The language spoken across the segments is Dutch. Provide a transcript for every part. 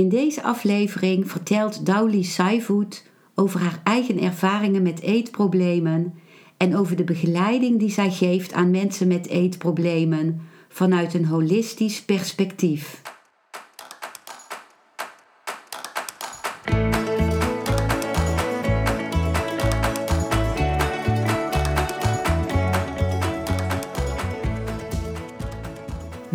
In deze aflevering vertelt Dowley Saivoet over haar eigen ervaringen met eetproblemen en over de begeleiding die zij geeft aan mensen met eetproblemen vanuit een holistisch perspectief.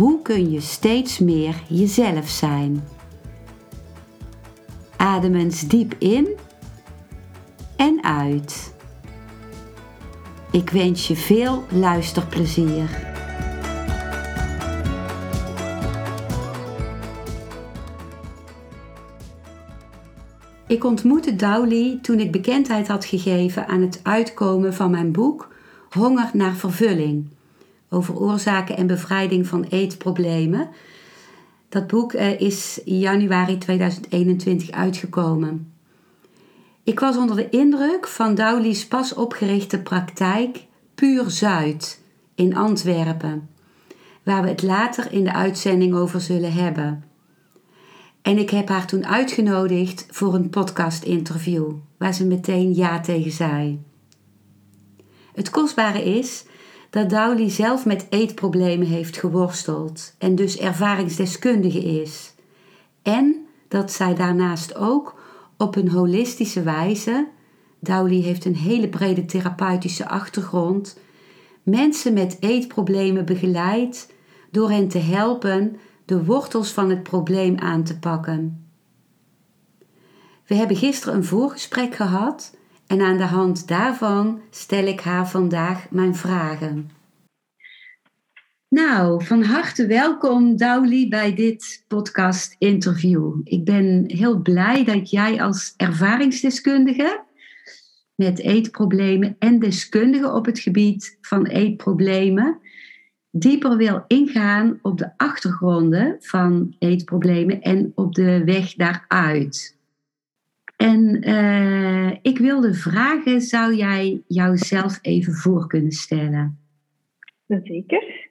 hoe kun je steeds meer jezelf zijn? Adem eens diep in en uit. Ik wens je veel luisterplezier. Ik ontmoette Dowley toen ik bekendheid had gegeven aan het uitkomen van mijn boek Honger naar vervulling over oorzaken en bevrijding van eetproblemen. Dat boek eh, is januari 2021 uitgekomen. Ik was onder de indruk van Dowley's pas opgerichte praktijk Puur Zuid in Antwerpen, waar we het later in de uitzending over zullen hebben. En ik heb haar toen uitgenodigd voor een podcast-interview, waar ze meteen ja tegen zei. Het kostbare is dat Dowley zelf met eetproblemen heeft geworsteld en dus ervaringsdeskundige is. En dat zij daarnaast ook op een holistische wijze, Dowley heeft een hele brede therapeutische achtergrond, mensen met eetproblemen begeleidt door hen te helpen de wortels van het probleem aan te pakken. We hebben gisteren een voorgesprek gehad en aan de hand daarvan stel ik haar vandaag mijn vragen. Nou, van harte welkom Dowley bij dit podcast interview. Ik ben heel blij dat jij als ervaringsdeskundige met eetproblemen en deskundige op het gebied van eetproblemen dieper wil ingaan op de achtergronden van eetproblemen en op de weg daaruit. En uh, ik wilde vragen, zou jij jouzelf even voor kunnen stellen? Zeker.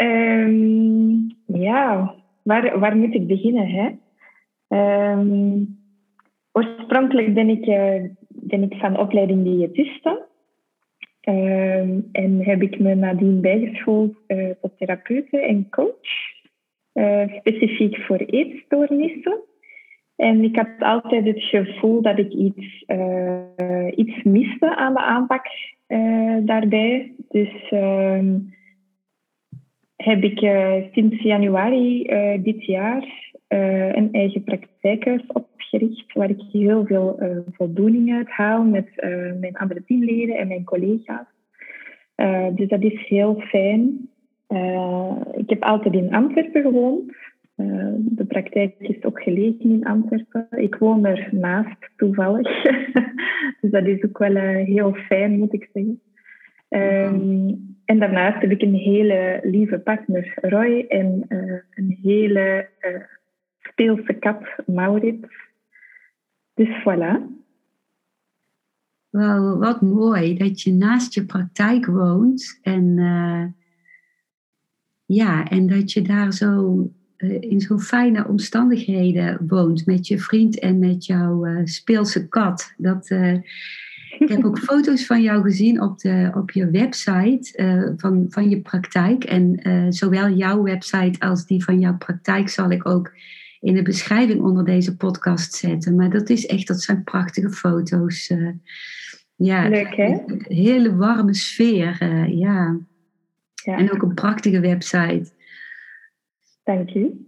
Um, ja, waar, waar moet ik beginnen? Hè? Um, oorspronkelijk ben ik, uh, ben ik van opleiding diëtiste. Um, en heb ik me nadien bijgeschoold uh, tot therapeute en coach. specifiek voor eetstoornissen. En ik had altijd het gevoel dat ik iets, uh, iets miste aan de aanpak uh, daarbij. Dus uh, heb ik eh, sinds januari dit jaar een eigen praktijkhuis opgericht, waar ik heel veel voldoening uit haal met mijn andere teamleden en mijn collega's. dus dat is heel fijn. ik heb altijd in Antwerpen gewoond. Uh, de praktijk is ook gelegen in Antwerpen. Ik woon er naast toevallig. dus dat is ook wel uh, heel fijn, moet ik zeggen. Um, en daarnaast heb ik een hele lieve partner, Roy, en uh, een hele speelse kat, Maurits. Dus voilà. Wel, wat mooi dat je naast je praktijk woont en, ja, en dat je daar zo eh, in zo'n fijne omstandigheden woont met je vriend en met jouw uh, speelse kat. Dat, uh, ik heb ook foto's van jou gezien op, de, op je website van, van je praktijk. En zowel jouw website als die van jouw praktijk zal ik ook in de beschrijving onder deze podcast zetten. Maar dat is echt, dat zijn prachtige foto's. ja, Leuk hè? Een hele warme sfeer, ja. ja. En ook een prachtige website. Dank u.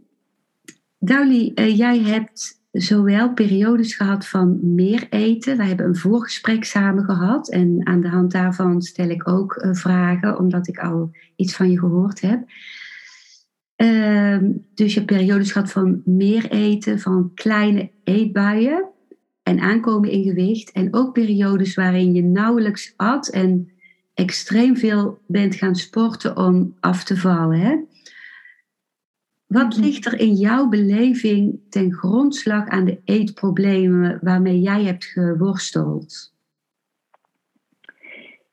Dowley, uh, jij hebt zowel periodes gehad van meer eten. We hebben een voorgesprek samen gehad. En aan de hand daarvan stel ik ook uh, vragen, omdat ik al iets van je gehoord heb. Uh, dus je hebt periodes gehad van meer eten, van kleine eetbuien. en aankomen in gewicht. En ook periodes waarin je nauwelijks at en extreem veel bent gaan sporten om af te vallen. Hè? Wat mhm. ligt er in jouw beleving ten grondslag aan de eetproblemen waarmee jij hebt geworsteld?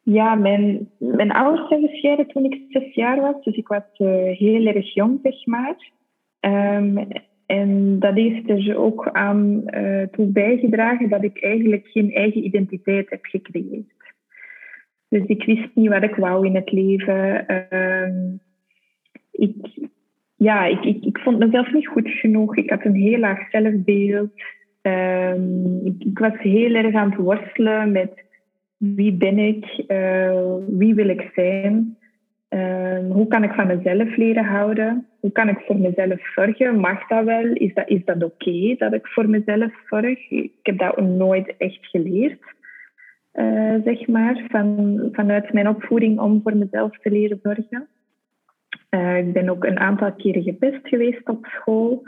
Ja, mijn, mijn ouders zijn gescheiden toen ik zes jaar was, dus ik was uh, heel erg jong, zeg maar. Um, en dat heeft er ook aan uh, toe bijgedragen dat ik eigenlijk geen eigen identiteit heb gecreëerd. Dus ik wist niet wat ik wou in het leven. Uh, ik, ja, ik, ik, ik, vond mezelf niet goed genoeg. Ik had een heel laag zelfbeeld. Um, ik, was heel erg aan het worstelen met wie ben ik, uh, wie wil ik zijn. Um, hoe kan ik van mezelf leren houden? Hoe kan ik voor mezelf zorgen? Mag dat wel? Is dat, is dat oké dat ik voor mezelf zorg? Ik heb dat nooit echt geleerd, uh, zeg maar, van, vanuit mijn opvoeding om voor mezelf te leren zorgen. Uh, ik ben ook een aantal keren gepest geweest op school.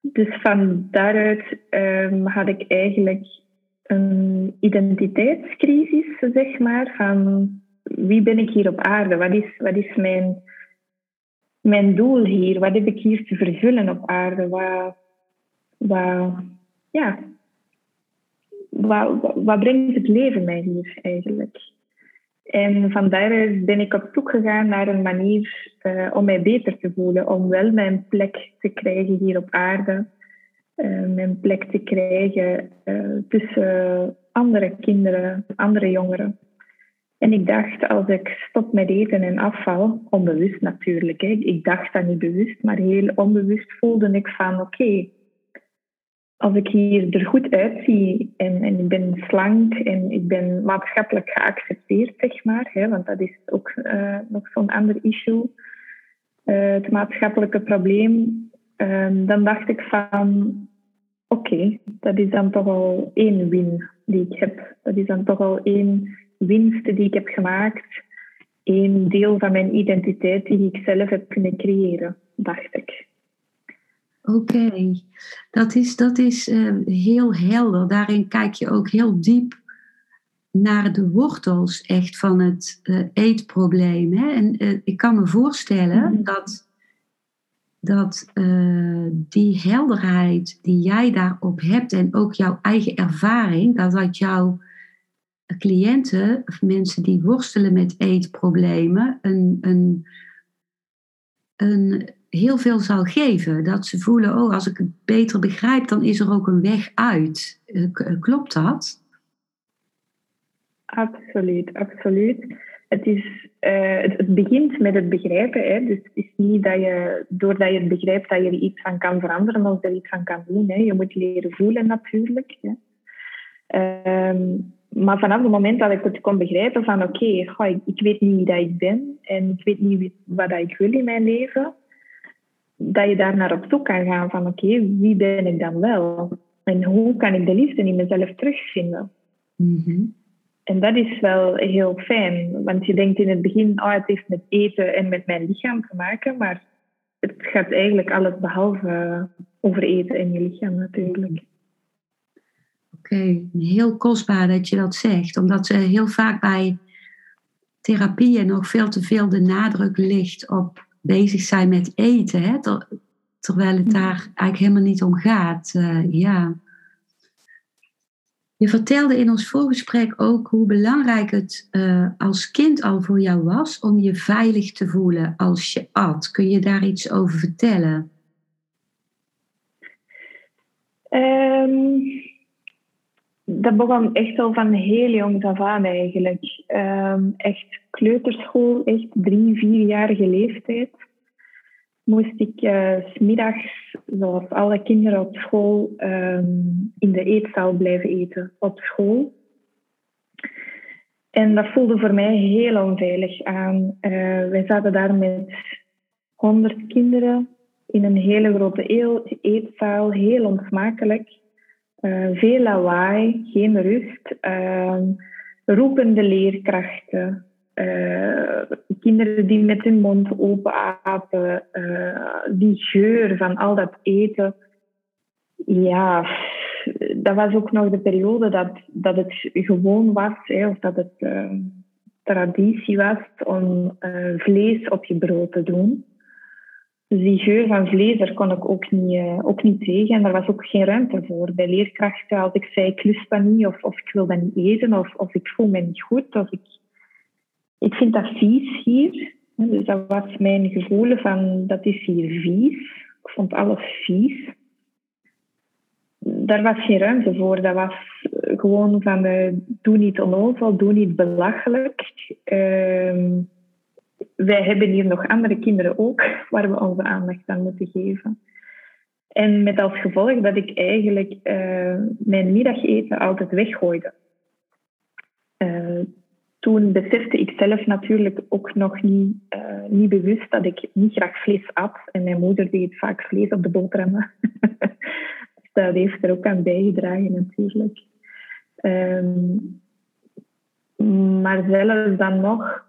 Dus van daaruit um, had ik eigenlijk een identiteitscrisis, zeg maar, van wie ben ik hier op aarde? Wat is, wat is mijn, mijn doel hier? Wat heb ik hier te vervullen op aarde? Wat, wat, ja, wat, wat brengt het leven mij hier eigenlijk? En van daaruit ben ik op zoek gegaan naar een manier uh, om mij beter te voelen, om wel mijn plek te krijgen hier op aarde, uh, mijn plek te krijgen uh, tussen andere kinderen, andere jongeren. En ik dacht, als ik stop met eten en afval, onbewust natuurlijk, ik dacht dat niet bewust, maar heel onbewust voelde ik van, oké, als ik hier er goed uitzie en, en ik ben slank en ik ben maatschappelijk geaccepteerd, zeg maar, hè, want dat is ook uh, nog zo'n ander issue, uh, het maatschappelijke probleem, um, dan dacht ik van, oké, dat is dan toch al één win die ik heb. Dat is dan toch al één winsten die ik heb gemaakt, een deel van mijn identiteit die ik zelf heb kunnen creëren, dacht ik. Oké, dat is, dat is uh, heel helder. Daarin kijk je ook heel diep naar de wortels echt van het uh, eetprobleem. Hè? En uh, ik kan me voorstellen mm-hmm. dat, dat die helderheid die jij daarop hebt en ook jouw eigen ervaring, dat dat jou cliënten of mensen die worstelen met eetproblemen een, een, een heel veel zal geven. Dat ze voelen, oh, als ik het beter begrijp, dan is er ook een weg uit. Eh, eh, klopt dat? Absoluut, absoluut. Het, is, uh, het, begint met het begrijpen. Hè. Dus het is niet dat je, doordat je het begrijpt, dat je er iets van kan veranderen of er iets van kan doen. Hè. Je moet leren voelen natuurlijk. Hè. Ehm, maar vanaf het moment dat ik het kon begrijpen van oké, okay, ik, ik, weet niet wie dat ik ben en ik weet niet wat dat ik wil in mijn leven, dat je daar naar op zoek kan gaan van oké, wie ben ik dan wel? En hoe kan ik de liefde in mezelf terugvinden? Mm En dat is wel heel fijn, want je denkt in het begin, oh, het heeft met eten en met mijn lichaam te maken, maar het gaat eigenlijk alles behalve over eten en je lichaam natuurlijk. Oké, heel kostbaar dat je dat zegt, omdat ze heel vaak bij therapieën nog veel te veel de nadruk ligt op bezig zijn met eten, hè? terwijl het daar eigenlijk helemaal niet om gaat. Uh, ja. Je vertelde in ons voorgesprek ook hoe belangrijk het uh, als kind al voor jou was om je veilig te voelen als je at. Kun je daar iets over vertellen? Um, dat begon echt al van heel jong af aan eigenlijk. Um, echt kleuterschool, echt drie, vierjarige leeftijd. Moest ik uh, smiddags, zoals alle kinderen op school, um, in de eetzaal blijven eten op school. En dat voelde voor mij heel onveilig aan. Uh, wij zaten daar met honderd kinderen in een hele grote eetzaal, heel onsmakelijk. Uh, veel lawaai, geen rust, uh, roepende leerkrachten, uh, kinderen die met hun mond open apen, die geur van al dat eten. Ja, dat was ook nog de periode dat, dat het gewoon was, hè, of dat het uh, traditie was om vlees op je brood te doen. Dus die geur van vlees, daar kon ik ook niet, uh, ook niet tegen. En daar was ook geen ruimte voor. Bij leerkrachten, als ik zei, ik lust dat niet, of, of ik wil dat niet eten, of, of ik voel me niet goed, of ik, ik vind dat vies hier. Dus dat was mijn gevoel van, dat is hier vies. Ik vond alles vies. Daar was geen ruimte voor. Dat was gewoon van, uh, doe niet onnozel, doe niet belachelijk. Uh, wij hebben hier nog andere kinderen ook, waar we onze aandacht aan moeten geven. En met als gevolg dat ik eigenlijk uh, mijn middageten altijd weggooide. Uh, toen besefte ik zelf natuurlijk ook nog niet, uh, niet bewust dat ik niet graag vlees at. En mijn moeder deed vaak vlees op de boterhammen. dus dat heeft er ook aan bijgedragen natuurlijk. Um, maar zelfs dan nog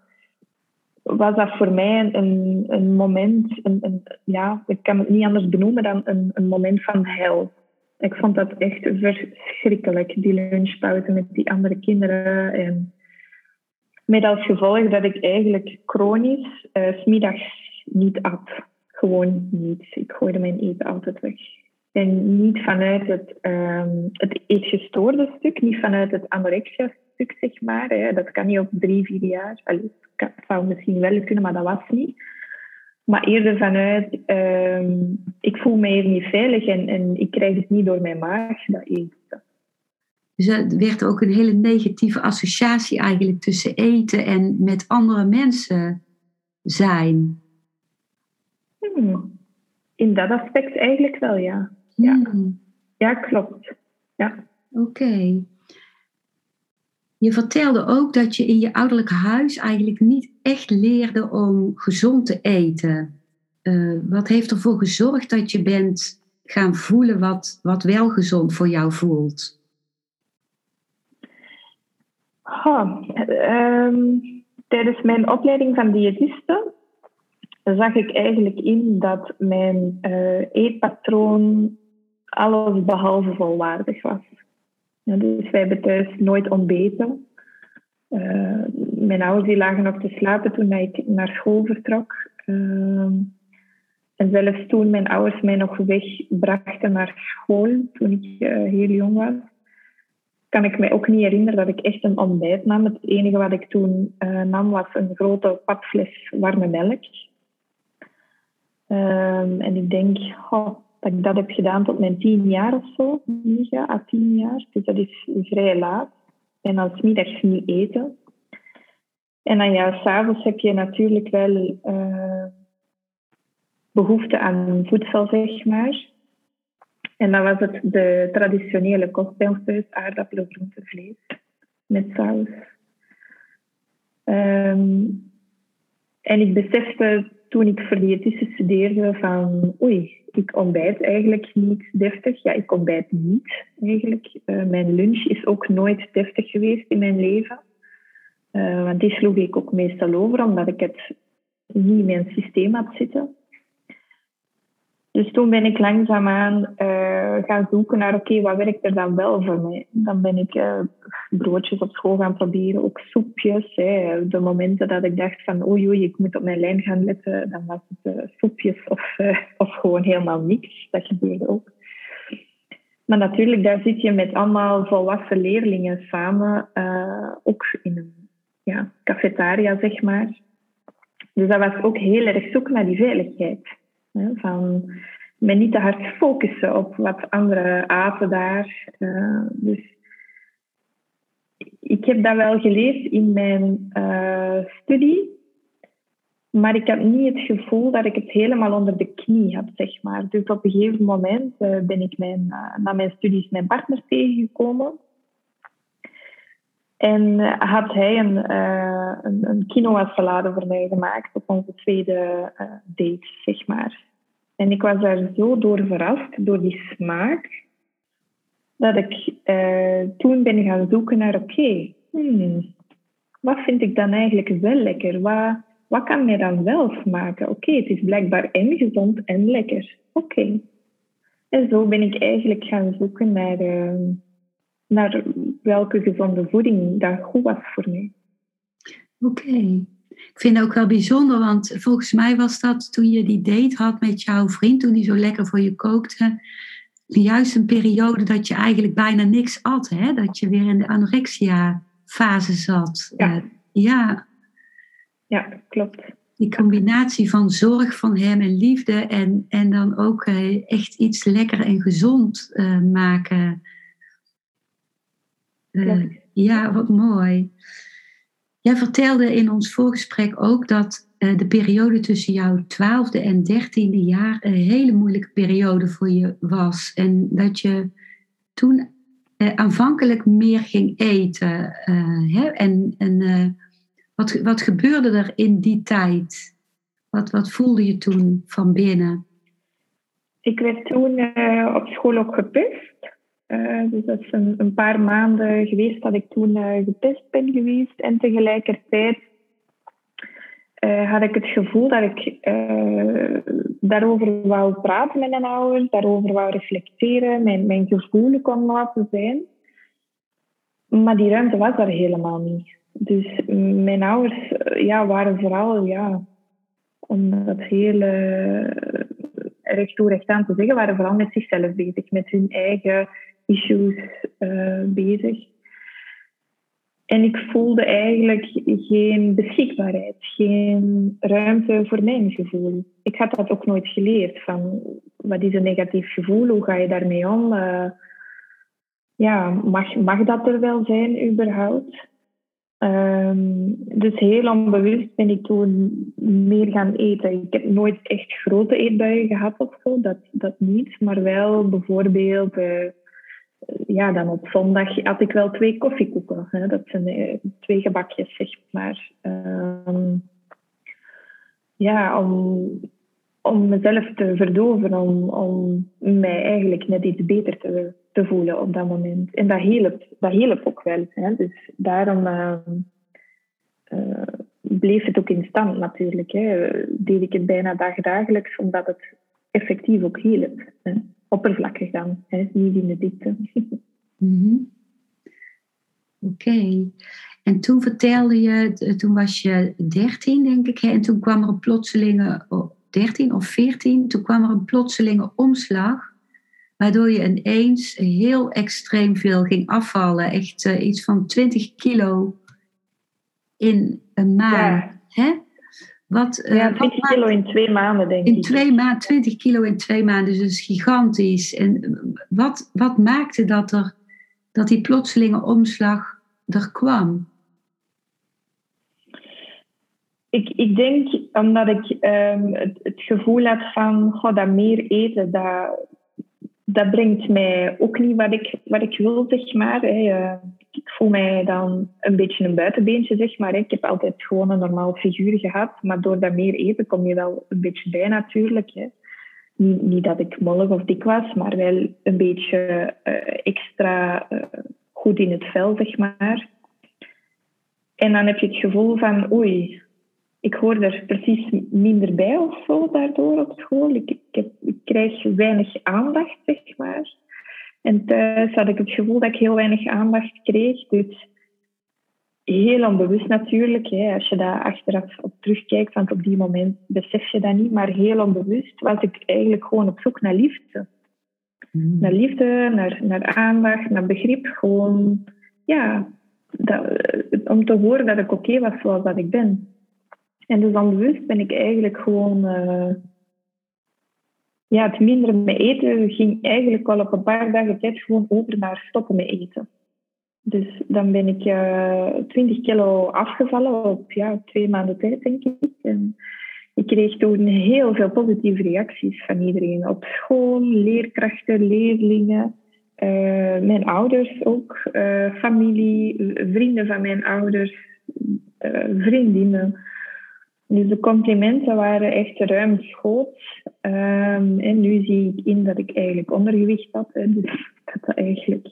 was dat voor mij een, een moment, een, ja, ik kan het niet anders benoemen dan een, een moment van hel. Ik vond dat echt verschrikkelijk, die lunchpauze met die andere kinderen. En met als gevolg dat ik eigenlijk chronisch uh, smiddags niet at. Gewoon niet. Ik gooide mijn eten altijd weg. En niet vanuit het, um, het eetgestoorde stuk, niet vanuit het anorexia stuk, zeg maar. Hè. Dat kan niet op drie, vier jaar. Allee, het zou misschien wel kunnen, maar dat was niet. Maar eerder vanuit, um, ik voel me hier niet veilig en, en ik krijg het niet door mijn maag, dat eten. Dus er werd ook een hele negatieve associatie eigenlijk tussen eten en met andere mensen zijn. Hmm. In dat aspect eigenlijk wel, ja. Ja, hmm. ja klopt. Ja. Oké. Okay. Je vertelde ook dat je in je ouderlijk huis eigenlijk niet echt leerde om gezond te eten. Uh, wat heeft ervoor gezorgd dat je bent gaan voelen wat, wat wel gezond voor jou voelt? Um, tijdens mijn opleiding van diëtiste zag ik eigenlijk in dat mijn uh, eetpatroon alles behalve volwaardig was. Ja, dus wij hebben thuis nooit ontbeten. Uh, mijn ouders die lagen nog te slapen toen ik naar school vertrok. Uh, en zelfs toen mijn ouders mij nog wegbrachten naar school, toen ik uh, heel jong was, kan ik me ook niet herinneren dat ik echt een ontbijt nam. Het enige wat ik toen nam was een grote papfles warme melk. Ehm, en ik denk, oh, dat ik dat heb gedaan tot mijn tien jaar of zo, negen à tien jaar. Dus dat is vrij laat. En als middags niet eten. En dan ja, s'avonds heb je natuurlijk wel uh, behoefte aan voedsel, zeg maar. En dan was het de traditionele kost bij aardappelen, groenten, vlees met saus. Um, en ik besefte toen ik voor diëtisten studeerde van oei, ik ontbijt eigenlijk niet deftig. Ja, ik ontbijt niet eigenlijk. Uh, mijn lunch is ook nooit deftig geweest in mijn leven. Uh, want die sloeg ik ook meestal over, omdat ik het niet in mijn systeem had zitten. Dus toen ben ik langzaamaan uh, gaan zoeken naar, oké, wat werkt er dan wel voor mij? Dan ben ik uh, broodjes op school gaan proberen, ook soepjes. Hè. De momenten dat ik dacht van, oei, ik moet op mijn lijn gaan letten, dan was het uh, soepjes of, of gewoon helemaal niks. Dat gebeurde ook. Maar natuurlijk, daar zit je met allemaal volwassen leerlingen samen, ook in een ja, cafetaria, zeg maar. Dus dat was ook heel erg zoeken naar die veiligheid. Van me niet te hard focussen op wat andere aten daar. Uh, dus ik heb dat wel geleerd in mijn uh, studie. Maar ik had niet het gevoel dat ik het helemaal onder de knie had, zeg maar. Dus op een gegeven moment uh, ben ik mijn, na mijn studies mijn partner tegengekomen. En had hij een, uh, een, quinoa salade voor mij gemaakt op onze tweede uh, date, zeg maar. En ik was daar zo door verrast, door die smaak, dat ik toen ben gaan zoeken naar, oké, hmm, wat vind ik dan eigenlijk wel lekker? Wat, wat kan mij dan wel smaken? Oké, het is blijkbaar en gezond en lekker. Oké. En zo ben ik eigenlijk gaan zoeken naar, naar welke gezonde voeding dat goed was voor mij. Oké. Ik vind het ook wel bijzonder, want volgens mij was dat toen je die date had met jouw vriend, toen hij zo lekker voor je kookte, juist een periode dat je eigenlijk bijna niks at, hè? dat je weer in de anorexia-fase zat. Ja. Uh, ja. ja, klopt. Die combinatie van zorg van hem en liefde en, en dan ook uh, echt iets lekker en gezond uh, maken. Ja, wat mooi. Jij vertelde in ons voorgesprek ook dat uh, de periode tussen jouw twaalfde en dertiende jaar een hele moeilijke periode voor je was. En dat je toen uh, aanvankelijk meer ging eten. Hè? En, en wat, wat gebeurde er in die tijd? Wat, wat voelde je toen van binnen? Ik werd toen op school ook gepest. Uh, dus dat is een, een, paar maanden geweest dat ik toen uh, getest ben geweest. En tegelijkertijd uh, had ik het gevoel dat ik daarover wou praten met mijn ouders, daarover wou reflecteren, mijn, mijn gevoel kon laten zijn. Maar die ruimte was er helemaal niet. Dus mijn ouders ja, waren vooral, ja, om dat heel recht toe recht aan te zeggen, waren vooral met zichzelf bezig, met hun eigen issues uh, bezig. En ik voelde eigenlijk geen beschikbaarheid, geen ruimte voor mijn gevoel. Ik had dat ook nooit geleerd. Van wat is een negatief gevoel? Hoe ga je daarmee om? Uh, ja, mag, mag dat er wel zijn überhaupt? Um, dus heel onbewust ben ik toen meer gaan eten. Ik heb nooit echt grote eetbuien gehad of zo, dat, dat niet. Maar wel bijvoorbeeld uh, ja, dan op zondag had ik wel twee koffiekoeken. Hè. Dat zijn eh, twee gebakjes, zeg maar. Uh, ja, om, om mezelf te verdoven, om, om mij eigenlijk net iets beter te, te voelen op dat moment. En dat hielp, dat hielp ook wel. Hè. Dus daarom uh, uh, bleef het ook in stand natuurlijk. Hè. Deed ik het bijna dagdagelijks, omdat het effectief ook hielp. Hè oppervlakkig dan, hè, niet in de diepte. Mm Oké. En toen vertelde je, toen was je 13, denk ik, hè, en toen kwam er een plotselinge, oh, 13 of 14, toen kwam er een plotselinge omslag, waardoor je ineens heel extreem veel ging afvallen. Echt uh, iets van 20 kilo in een maand. Ja. Hè? Wat, uh, ja, 20 kilo in twee maanden, denk in ik. Twee maanden, 20 kilo in twee maanden, dus dat is gigantisch. En eh, wat, wat maakte dat, er, dat die plotselinge omslag er kwam? Ik, ik denk omdat ik um, het, het, gevoel had van, goh, dat meer eten, dat, dat brengt mij ook niet wat ik, wat ik wil, zeg maar. Hè. Ik voel mij dan een beetje een buitenbeentje, zeg maar. Ik heb altijd gewoon een normaal figuur gehad, maar door dat meer eten kom je wel een beetje bij natuurlijk. Hè. Niet, niet dat ik mollig of dik was, maar wel een beetje uh, extra uh, goed in het vel, zeg maar. En dan heb je het gevoel van, oei, ik hoor er precies minder bij of zo daardoor op school. Ik, ik, krijg weinig aandacht, zeg maar. En thuis had ik het gevoel dat ik heel weinig aandacht kreeg. Dus heel onbewust natuurlijk. Hè. Als je daar achteraf op terugkijkt, want op die moment besef je dat niet. Maar heel onbewust was ik eigenlijk gewoon op zoek naar liefde. Mm. Naar liefde, naar, naar aandacht, naar begrip. Gewoon, ja, dat, om te horen dat ik oké was zoals dat ik ben. En dus onbewust ben ik eigenlijk gewoon... Uh, ja, het minder met eten ging eigenlijk al op een paar dagen tijd gewoon over naar stoppen met eten. Dus dan ben ik uh, eh, 20 kilo afgevallen op ja, twee maanden tijd, denk ik. En ik kreeg toen heel veel positieve reacties van iedereen. Op school, leerkrachten, leerlingen, uh, mijn ouders ook, uh, familie, vrienden van mijn ouders, vriendinnen. Dus de complimenten waren echt ruimschoots. Um, en nu zie ik in dat ik eigenlijk ondergewicht had. Hè. Dus dat, dat eigenlijk...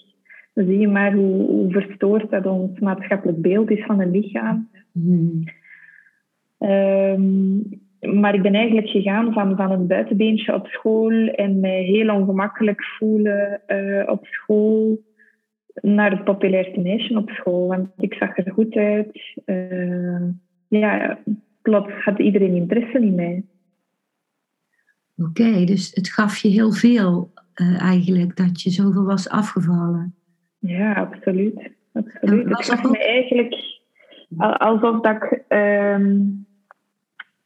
Dan zie je maar hoe, hoe, verstoord dat ons maatschappelijk beeld is van een lichaam. Mm. Um, maar ik ben eigenlijk gegaan van, van een buitenbeentje op school en mij heel ongemakkelijk voelen uh, op school naar het populairste meisje op school. Want ik zag er goed uit. Uh, ja, plots had iedereen interesse in mij. Oké, dus het gaf je heel veel uh, eigenlijk dat je zoveel was afgevallen. Ja, absoluut. absoluut. Het gaf me eigenlijk alsof dat ik, uh,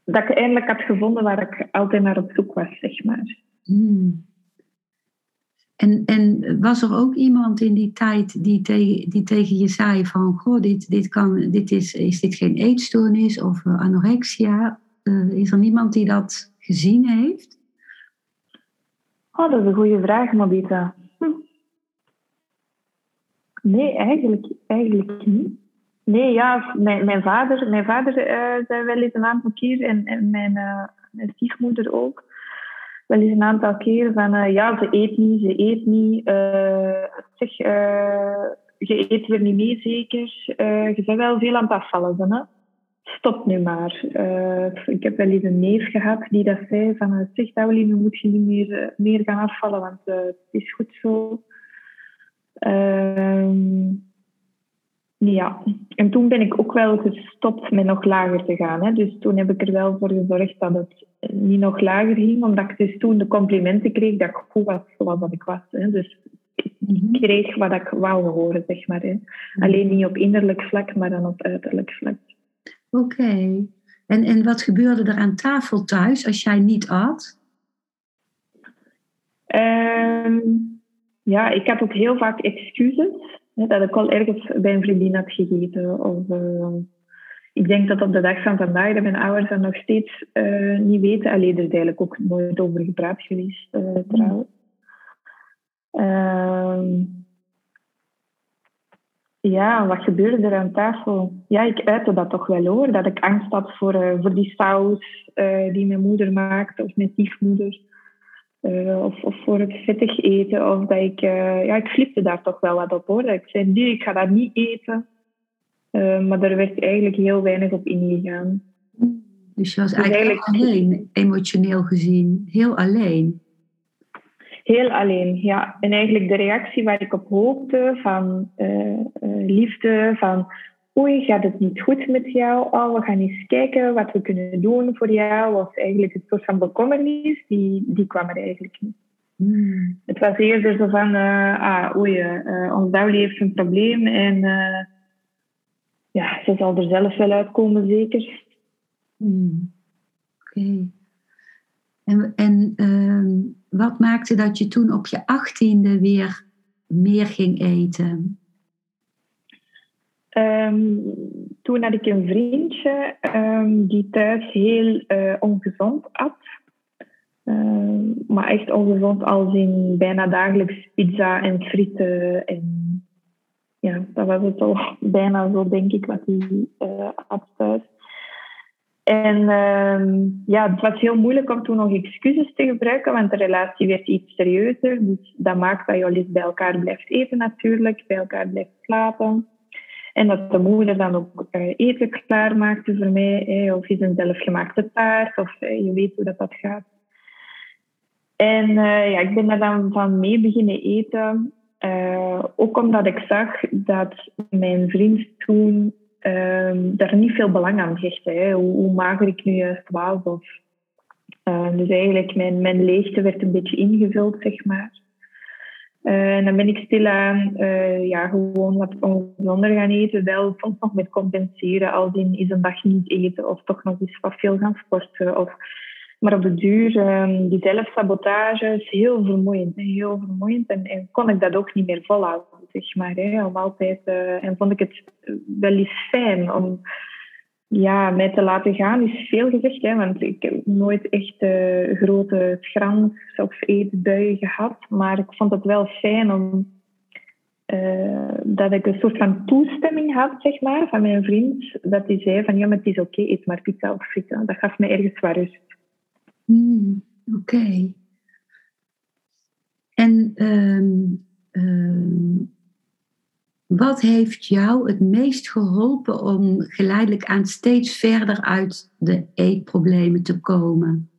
dat ik eindelijk had gevonden waar ik altijd naar op zoek was, zeg maar. Hmm. En, en was er ook iemand in die tijd die, tegen die tegen je zei van... Goh, dit, dit, kan, dit is, is dit geen eetstoornis of uh, anorexia? Uh, is er niemand die dat gezien heeft? Oh, dat is een goede vraag, Mabita. Hm. Nee, eigenlijk, eigenlijk niet. Nee, ja, mijn, vader, mijn vader uh, zei wel eens een aantal keer en, en mijn, uh, mijn stiefmoeder ook wel eens een aantal keer van uh, ja, ze eet niet, ze eet niet. zeg, je eet weer niet mee zeker. je bent wel veel aan het afvallen. Hè? Stop nu maar. ik heb wel eens een neef gehad die dat zei van zeg Daulie, nu moet je niet meer, meer gaan afvallen, want het is goed zo. Ehm ja, en toen ben ik ook wel gestopt met nog lager te gaan. Hè. Dus toen heb ik er wel voor gezorgd dat het niet nog lager ging, omdat ik dus toen de complimenten kreeg dat ik goed was zoals ik was. Hè. Dus ik mhm. kreeg wat ik wou horen, zeg maar. Hè. Alleen niet op innerlijk vlak, maar dan op uiterlijk vlak. Oké. En, en wat gebeurde er aan tafel thuis als jij niet at? Um, ja, ik had ook heel vaak excuses dat ik al ergens bij een vriendin had gegeten. Of, uh, ik denk dat op de dag van vandaag dat mijn ouders dat nog steeds uh, niet weten. Alleen er is eigenlijk ook nooit over gepraat geweest, uh, trouwens. Uh, ja, wat gebeurde er aan tafel? Ja, ik uitte dat toch wel hoor. Dat ik angst had voor, voor die saus die mijn moeder maakte of mijn stiefmoeder. Uh, of, of, voor het vettig eten. Of dat ik, ja, ik flipte daar toch wel wat op hoor. Dat ik zei, nee, ik ga dat niet eten. Maar er werd eigenlijk heel weinig op ingegaan. Dus je was dus eigenlijk, alleen, emotioneel gezien. Heel alleen. Heel alleen, ja. En eigenlijk de reactie waar ik op hoopte van liefde, van oei, gaat het niet goed met jou? Oh, we gaan eens kijken wat we kunnen doen voor jou. Of eigenlijk een soort van bekommernis, die, die kwam er eigenlijk niet. Hmm. Het was eerder zo van, uh, ah, oei, uh, ons heeft een probleem en uh, ja, ze zal er zelf wel uitkomen, zeker. Hmm. Oké. En, en ehm, wat maakte dat je toen op je achttiende weer meer ging eten? Um, toen had ik een vriendje um, die thuis heel uh, ongezond at. Maar echt ongezond als in bijna dagelijks pizza en frieten. En ja, dat was het al bijna zo, denk ik, wat hij uh, at thuis. En ja, het was heel moeilijk om toen nog excuses te gebruiken, want de relatie werd iets serieuzer. Dus dat maakt dat je al bij elkaar blijft eten natuurlijk, bij elkaar blijft slapen. En dat de moeder dan ook uh, eten klaarmaakte voor mij, of is een zelfgemaakte taart, of uh, je weet hoe dat, gaat. En ja, ik ben daar dan van mee beginnen eten. ook omdat ik zag dat mijn vriend toen ehm, daar niet veel belang aan hechtte. Hè, hoe, hoe, mager ik nu juist was. Of, dus eigenlijk mijn, mijn leegte werd een beetje ingevuld, zeg maar. Uh, en dan ben ik stilaan uh, ja, gewoon wat ongezonder gaan eten. Wel soms nog met compenseren, als in is een dag niet eten of toch nog eens wat veel gaan sporten. Of, maar op de duur, um, die zelfsabotage is heel vermoeiend. Heel vermoeiend en, kon ik dat ook niet meer volhouden, zeg maar. Hè, om uh, en vond ik het wel eens fijn om ja, mij te laten gaan is veel gezegd, hè, want ik heb nooit echt uh, grote schrans of eetbuien gehad. Maar ik vond het wel fijn om uh, dat ik een soort van toestemming had, zeg maar, van mijn vriend. Dat hij zei van, ja, maar het is oké, eet maar pizza of frieten. Dat gaf me ergens wat rust. Mm, oké. En um, um, wat heeft jou het meest geholpen om geleidelijk aan steeds verder uit de eetproblemen te komen?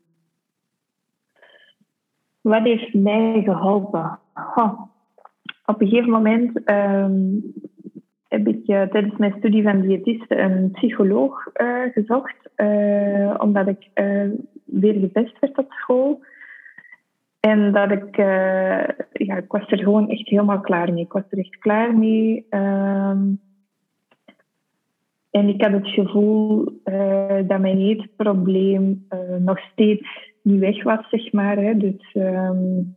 Wat heeft mij geholpen? Op een gegeven moment ehm, heb ik uh, tijdens mijn studie van diëtiste een psycholoog uh, gezocht, uh, omdat ik weer gepest werd op school. En dat ik, ja, ik was er gewoon echt helemaal klaar mee. Ik was er echt klaar mee. Ehm, en ik had het gevoel dat mijn eetprobleem nog steeds niet weg was, zeg maar. Hè. Dus, um,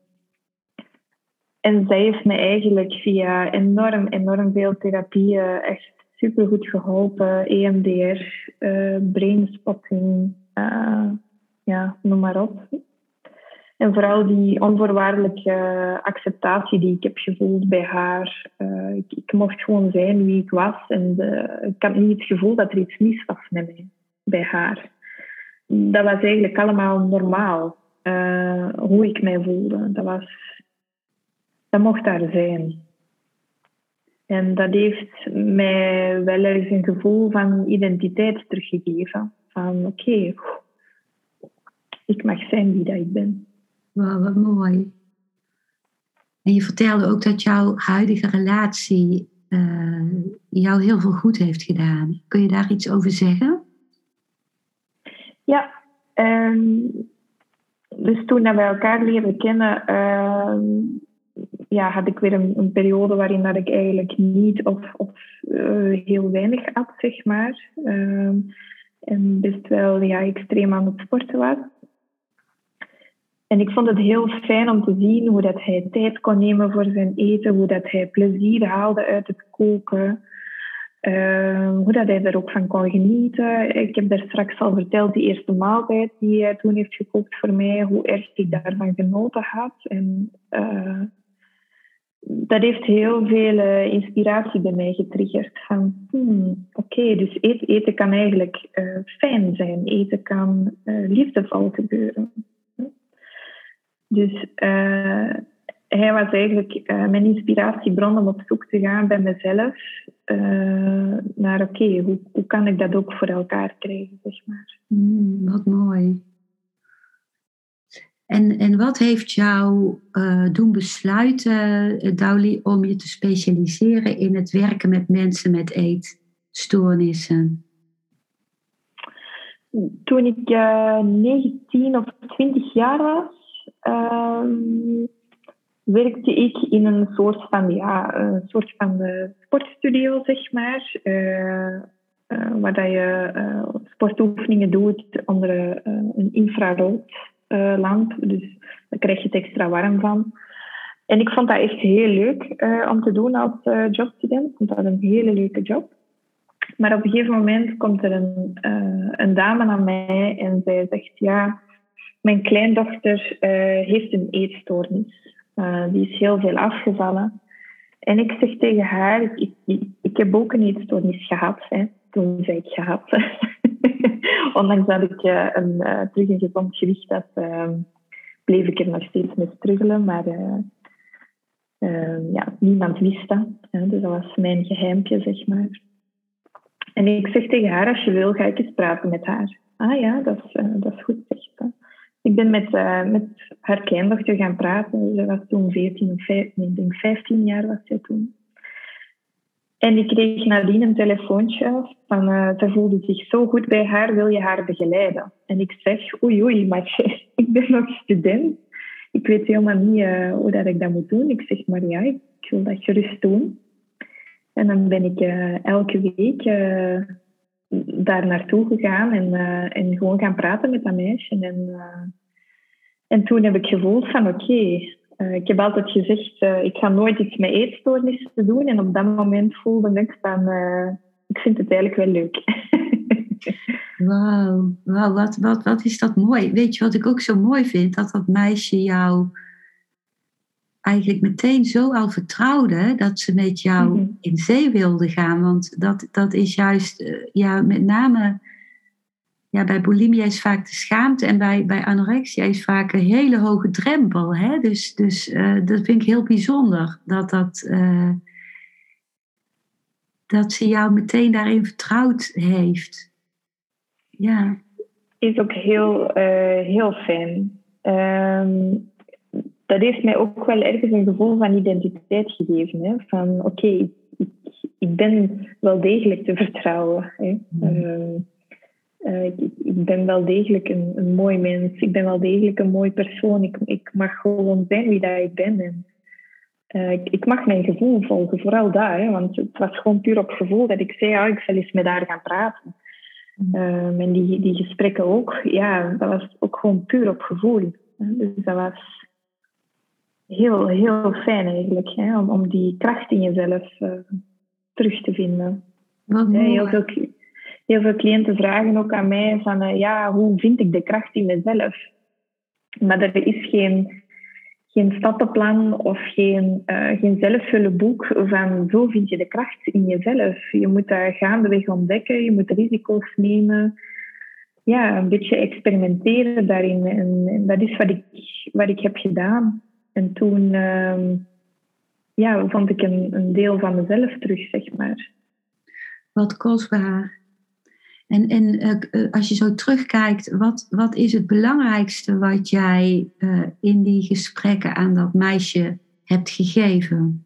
en zij heeft me eigenlijk via enorm, enorm veel therapieën echt supergoed geholpen. EMDR, uh, brainspotting, uh, ja, noem maar op. En vooral die onvoorwaardelijke acceptatie die ik heb gevoeld bij haar. Uh, ik, mocht gewoon zijn wie ik was. En de, ik had niet het gevoel dat er iets mis was met mij, bij haar dat was eigenlijk allemaal normaal. Hoe ik mij voelde. Dat, was, dat mocht daar zijn. En dat heeft mij wel eens een gevoel van identiteit teruggegeven. Van oké, okay, ik mag zijn wie dat ik ben. Wauw, wat mooi. En je vertelde ook dat jouw huidige relatie uh, jou heel veel goed heeft gedaan. Kun je daar iets over zeggen? Ja, um, dus toen we elkaar leren kennen, uh, ja, had ik weer een, periode waarin dat ik eigenlijk niet of, of uh, heel weinig at, zeg maar. Uh, en best wel ja, extreem aan het sporten was. En ik vond het heel fijn om te zien hoe dat hij tijd kon nemen voor zijn eten, hoe dat hij plezier haalde uit het koken. Uh, hoe dat hij er ook van kon genieten. Ik heb daar straks al verteld, die eerste maaltijd die hij toen heeft gekookt voor mij, hoe erg ik daarvan genoten had. En uh, dat heeft heel veel uh, inspiratie bij mij getriggerd. Van, hmm, oké, dus eten, kan eigenlijk fijn zijn. Eten kan liefdevol gebeuren. Dus hij was eigenlijk uh, mijn inspiratiebron om op zoek te gaan bij mezelf. Uh, naar oké, hoe, kan ik dat ook voor elkaar krijgen, zeg maar. Mm, wat mooi. En, en wat heeft jou uh, doen besluiten, Dauli, om je te specialiseren in het werken met mensen met eetstoornissen? Toen ik 19 of 20 jaar was, ehm, werkte ik in een soort van, ja, een soort van sportstudio, zeg maar. Uh, uh, waar dat je uh, sportoefeningen doet onder een infraroodlamp. dus daar krijg je het extra warm van. En ik vond dat echt heel leuk om te doen als jobstudent. Ik vond dat een hele leuke job. Maar op een gegeven moment komt er een, een dame naar mij en zij zegt: Ja, mijn kleindochter heeft een eetstoornis. Die is heel veel afgevallen. En ik zeg tegen haar, ik, ik, ik heb ook een eetstoornis gehad. Hè. Toen zei ik gehad. Ondanks dat ik uh, een, uh, terug gezond gewicht had, ehm, bleef ik er nog steeds mee struggelen. Maar ehm, ja, niemand wist dat. Hè. Dus dat was mijn geheimpje, zeg maar. En ik zeg tegen haar, als je wil, ga ik eens praten met haar. Ah ja, dat is, dat is goed, zegt ik ben met, met haar kleindochter gaan praten. Ze was toen 14 of 15, ik denk 15 jaar was zij toen. En ik kreeg nadien een telefoontje van, uh, ze voelde zich zo goed bij haar, wil je haar begeleiden? En ik zeg, oei oei, maar ik ben nog student. Ik weet helemaal niet uh, hoe dat ik dat moet doen. Ik zeg, maar ja, ik wil dat gerust doen. En dan ben ik elke week daar naartoe gegaan en, en gewoon gaan praten met dat meisje. En, en toen heb ik gevoeld van oké, uh, ik heb altijd gezegd, ik ga nooit iets met eetstoornissen doen. En op dat moment voelde ik van, ik vind het eigenlijk wel leuk. Wauw, wow, wat, wat, wat is dat mooi. Weet je wat ik ook zo mooi vind? Dat dat meisje jou eigenlijk meteen zo al vertrouwde dat ze met jou mhm. in zee wilde gaan. Want dat, dat is juist, ja, met name ja, bij bulimia is vaak de schaamte en bij, bij anorexia is vaak een hele hoge drempel. Hè? Dus, dus uh, dat vind ik heel bijzonder dat dat. Uh, dat ze jou meteen daarin vertrouwd heeft. Ja. Is ook heel, uh, heel fijn. Ehm, dat heeft mij ook wel ergens een gevoel van identiteit gegeven. Hè? Van oké, ik, ik, ben wel degelijk te vertrouwen. Hè? Mhm. Ehm, eh, ik, ik, ben wel degelijk een, een, mooi mens. Ik ben wel degelijk een mooi persoon. Ik, ik mag gewoon zijn wie dat ik ben. En, uh, ik, ik, mag mijn gevoel volgen, vooral daar. Hè, want het was gewoon puur op gevoel dat ik zei, ja, ik zal eens met haar gaan praten. Uh, en die, die gesprekken ook, ja, dat was ook gewoon puur op gevoel. Dus dat was heel, heel fijn eigenlijk, hè, om, om die kracht in jezelf uh, terug te vinden. Wat heel, veel, heel veel cliënten vragen ook aan mij van, uh, ja, hoe vind ik de kracht in mezelf? Maar er is geen, geen stappenplan of geen, uh, geen zelfhulpboek van zo vind je de kracht in jezelf. Je moet dat gaandeweg ontdekken, je moet risico's nemen ja, een beetje experimenteren daarin. En, dat is wat ik, wat ik heb gedaan. En toen uh, ja, vond ik een deel van mezelf terug, zeg maar. Wat kostbaar. En, en uh, als je zo terugkijkt, wat, wat is het belangrijkste wat jij uh, in die gesprekken aan dat meisje hebt gegeven?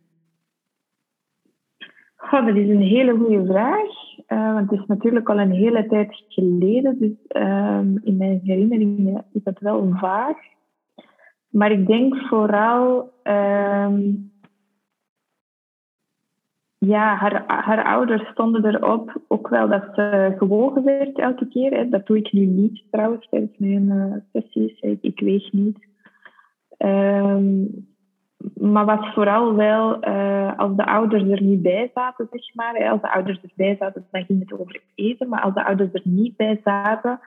Dat is een hele goede vraag. Want het is natuurlijk al een hele tijd geleden. Dus ehm, in mijn herinneringen is dat wel vaag. Maar ik denk vooral, ehm, ja, haar, haar ouders stonden erop ook wel dat ze gewogen werd elke keer. Hè. Dat doe ik nu niet trouwens tijdens mijn uh, sessies. Ik, ik, weeg niet. Um, maar was vooral wel, uh, als de ouders er niet bij zaten, zeg maar. Als de ouders erbij zaten, dan ging het over eten. Maar als de ouders er niet bij zaten,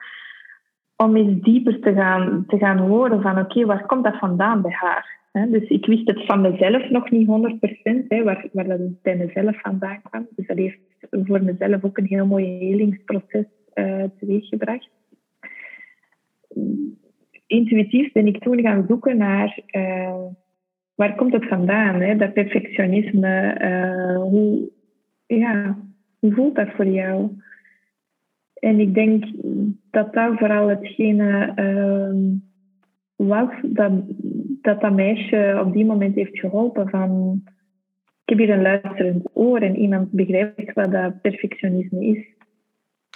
om eens dieper te gaan, te gaan horen van oké, waar komt dat vandaan bij haar? Dus ik wist het van mezelf nog niet 100%, hè, waar, waar dat bij mezelf vandaan kwam. Dus dat heeft voor mezelf ook een heel mooi helingsproces uh, teweeggebracht. Intuïtief ben ik toen gaan zoeken naar uh, waar komt het vandaan, hè? dat perfectionisme. Uh, hoe, ja, hoe voelt dat voor jou? En ik denk dat dat vooral hetgene uh, was dat, dat dat meisje op die moment heeft geholpen. Van, ik heb hier een luisterend oor en iemand begrijpt wat dat perfectionisme is.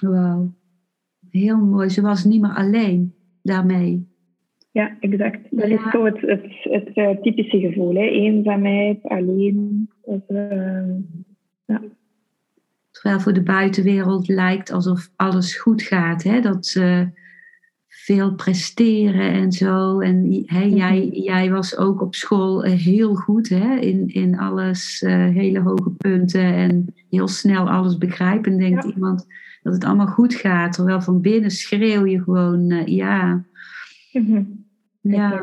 Wauw, heel mooi. Ze was niet meer alleen daarmee. Ja, exact. Dat is zo het, het, het, uh, typische gevoel. Hè? Eenzaamheid, alleen. Of, uh, ja terwijl voor de buitenwereld lijkt alsof alles goed gaat. Hè? Dat ze veel presteren en zo. En mhm. jij, jij was ook op school eh, heel goed hè? In, in alles, uh, hele hoge punten en heel snel alles begrijpen. Denkt iemand dat het allemaal goed gaat, terwijl van binnen schreeuw je gewoon uh, ja. Mm Ja.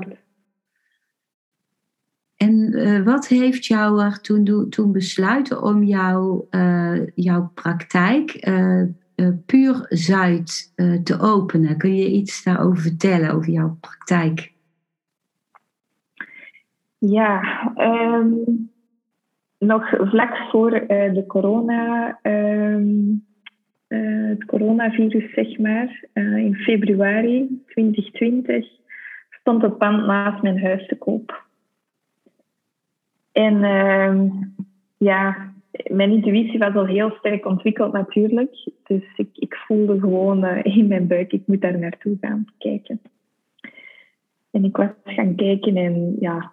En uh, wat heeft jou er toen, toen besluiten om jouw, uh, jouw praktijk puur Zuid te openen? Kun je iets daarover vertellen, over jouw praktijk? Ja, um, nog vlak voor de corona, um, het coronavirus, zeg maar, in februari 2020, stond het pand naast mijn huis te koop. En uh, ja, mijn intuïtie was al heel sterk ontwikkeld natuurlijk. Dus ik, ik voelde gewoon uh, in mijn buik, ik moet daar naartoe gaan kijken. En ik was gaan kijken en ja,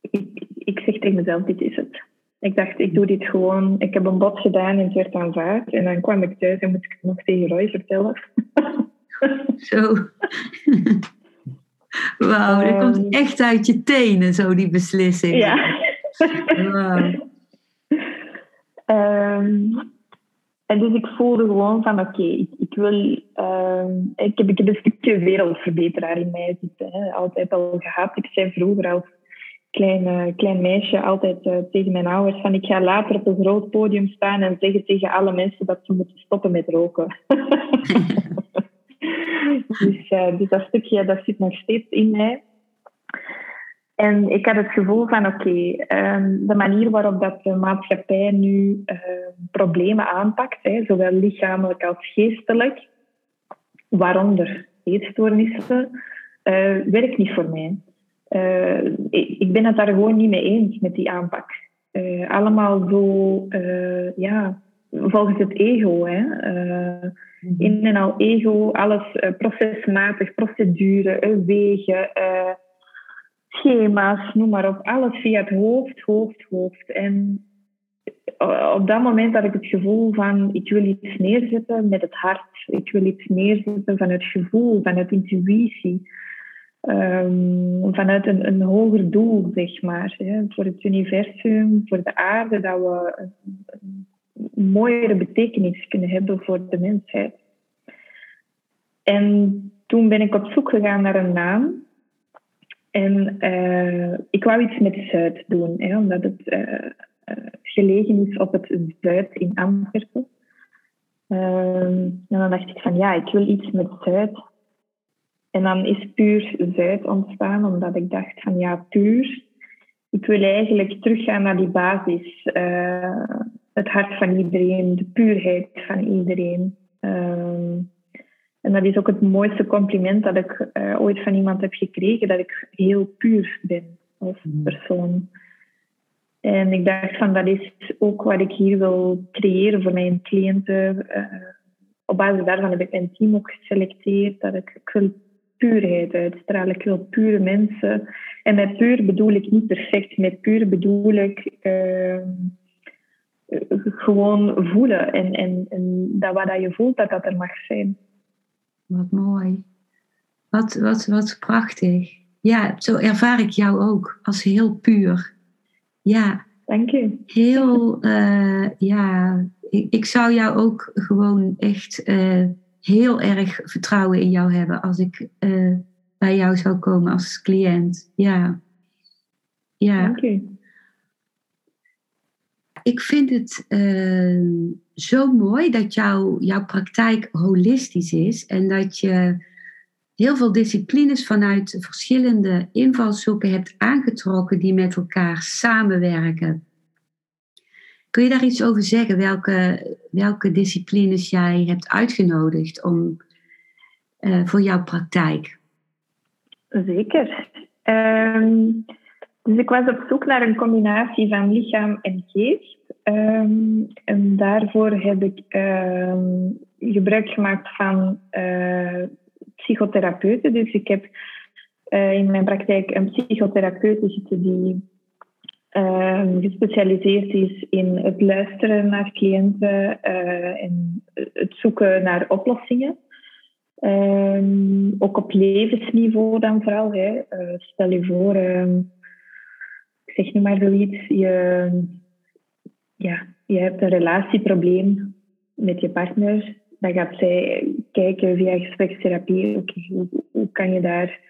ik, ik zeg tegen mezelf, dit is het. Ik dacht, ik doe dit gewoon. Ik heb een bod gedaan en het werd aanvaard. En dan kwam ik thuis en moest ik het nog tegen Roy vertellen. Zo. Wauw, dat komt ehm. echt uit je tenen, zo die beslissing. Ja. Ehm, en dus ik voelde gewoon van oké, ik, ik, wil... Uh, ik, heb, ik heb een stukje wereldverbeteraar in mij zitten. Hè. Altijd al gehad. Ik zei vroeger als klein, uh, klein meisje altijd uh, tegen mijn ouders van ik ga later op een groot podium staan en zeggen tegen alle mensen dat ze moeten stoppen met roken. dus, uh, dus dat stukje dat zit nog steeds in mij. En ik had het gevoel van, oké, ehm, de manier waarop dat de maatschappij nu uh, problemen aanpakt, hè, zowel lichamelijk als geestelijk, waaronder eetstoornissen, uh, werkt niet voor mij. Uh, ik, ik, ben het daar gewoon niet mee eens met die aanpak. allemaal zo, ja, volgens het ego. Hè. Mhm. In en al ego, alles procesmatig, procedure, wegen schema's, noem maar op. Alles via het hoofd, hoofd, hoofd. En eh, op dat moment had ik het gevoel van, ik wil iets neerzetten met het hart. Ik wil iets neerzetten vanuit gevoel, vanuit intuïtie. Um, vanuit een, een hoger doel, zeg maar. Hè, voor het universum, voor de aarde, dat we een, een mooiere betekenis kunnen hebben voor de mensheid. En toen ben ik op zoek gegaan naar een naam. En uh, ik wou iets met Zuid doen, hè, omdat het uh, gelegen is op het Zuid in Antwerpen. Ehm, en dan dacht ik van ja, ik wil iets met Zuid. En dan is puur Zuid ontstaan, omdat ik dacht van ja, puur. Ik wil eigenlijk teruggaan naar die basis. het hart van iedereen, de puurheid van iedereen. Uh, en dat is ook het mooiste compliment dat ik uh, ooit van iemand heb gekregen, dat ik heel puur ben als mm. persoon. En ik dacht van, dat is ook wat ik hier wil creëren voor mijn cliënten. Uh, op basis daarvan heb ik mijn team ook geselecteerd, dat ik, ik wil puurheid uitstralen. Ik wil pure mensen. En met puur bedoel ik niet perfect. Met puur bedoel ik uh, gewoon voelen. En, en, en dat wat je voelt, dat dat er mag zijn. Wat mooi. Wat, wat, wat prachtig. Ja, zo ervaar ik jou ook als heel puur. Ja. Dank je. Heel, uh, ja, ik, ik, zou jou ook gewoon echt uh, heel erg vertrouwen in jou hebben als ik uh, bij jou zou komen als cliënt. Ja. Ja. Dank je. Ik vind het zo mooi dat jouw praktijk holistisch is en dat je heel veel disciplines vanuit verschillende invalshoeken hebt aangetrokken die met elkaar samenwerken. Kun je daar iets over zeggen? Welke, welke disciplines jij hebt uitgenodigd om, uh, voor jouw praktijk? Zeker. Um, dus ik was op zoek naar een combinatie van lichaam en geest. Um, en daarvoor heb ik um, gebruik gemaakt van uh, psychotherapeuten. Dus ik heb uh, in mijn praktijk een psychotherapeut zitten die um, gespecialiseerd is in het luisteren naar cliënten uh, en het zoeken naar oplossingen. ook op levensniveau dan vooral. Hè. stel je voor, ik zeg nu maar zoiets, je ja, je hebt een relatieprobleem met je partner, dan gaat zij kijken via gesprekstherapie, oké, hoe, kan je daar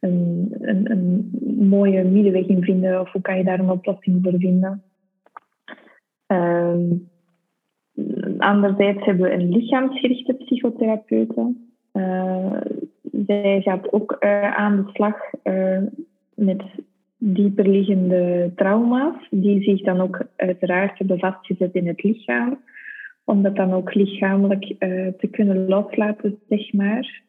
een, een, een, mooie middenweg in vinden of hoe kan je daar een oplossing voor vinden. Um, anderzijds hebben we een lichaamsgerichte psychotherapeute. Uh, zij gaat ook uh, aan de slag uh, met dieperliggende trauma's, die zich dan ook uiteraard hebben vastgezet in het lichaam, om dat dan ook lichamelijk uh, te kunnen loslaten, zeg maar.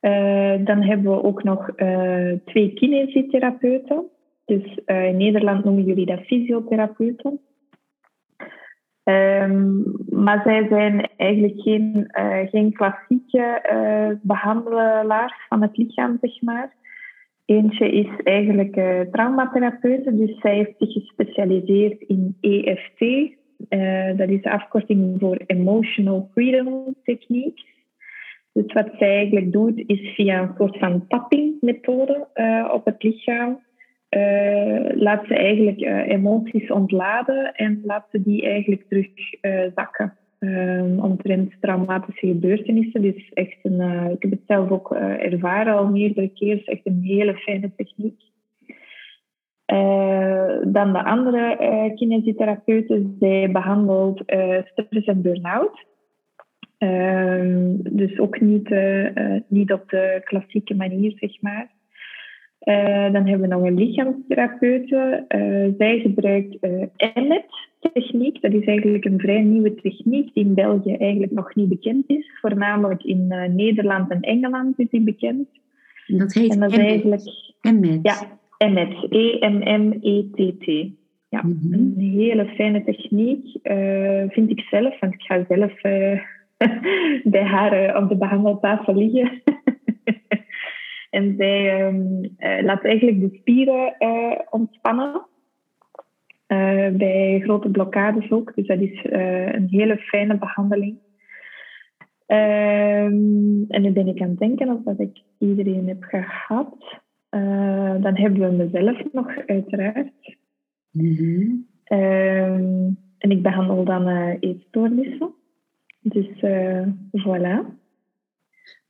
Uh, dan hebben we ook nog uh, twee kinesietherapeuten. Dus in Nederland noemen jullie dat fysiotherapeuten. Um, maar zij zijn eigenlijk geen, geen klassieke behandelaars van het lichaam, zeg maar. Eentje is eigenlijk uh, traumatherapeute, dus zij heeft zich gespecialiseerd in EFT. Uh, dat is de afkorting voor Emotional Freedom Technique. Dus wat zij eigenlijk doet, is via een soort van tapping-methode uh, op het lichaam. laat ze eigenlijk emoties ontladen en laat ze die eigenlijk terug zakken um, omtrent traumatische gebeurtenissen. Dus echt een, uh, ik heb het zelf ook uh, ervaren al meerdere is echt een hele fijne techniek. Uh, dan de andere uh, zij behandelt stress en burn-out. Ehm, dus ook niet, niet op de klassieke manier, zeg maar. Uh, dan hebben we nog een lichaamstherapeute. Uh, zij gebruikt uh, techniek Dat is eigenlijk een vrij nieuwe techniek die in België eigenlijk nog niet bekend is. Voornamelijk in Nederland en Engeland is die bekend. Dat heet en dat is eigenlijk Emmet. Ja, Emmet. E-M-M-E-T-T. Ja, mhm. een hele fijne techniek, vind ik zelf. Want ik ga zelf bij haar op de behandeltafel liggen. En zij um, laat eigenlijk de spieren uh, ontspannen. Uh, bij grote blokkades ook. Dus dat is een hele fijne behandeling. Um, en nu ben ik aan het denken of dat ik iedereen heb gehad. dan hebben we mezelf nog, uiteraard. Mm en ik behandel dan eetstoornissen. Dus voilà.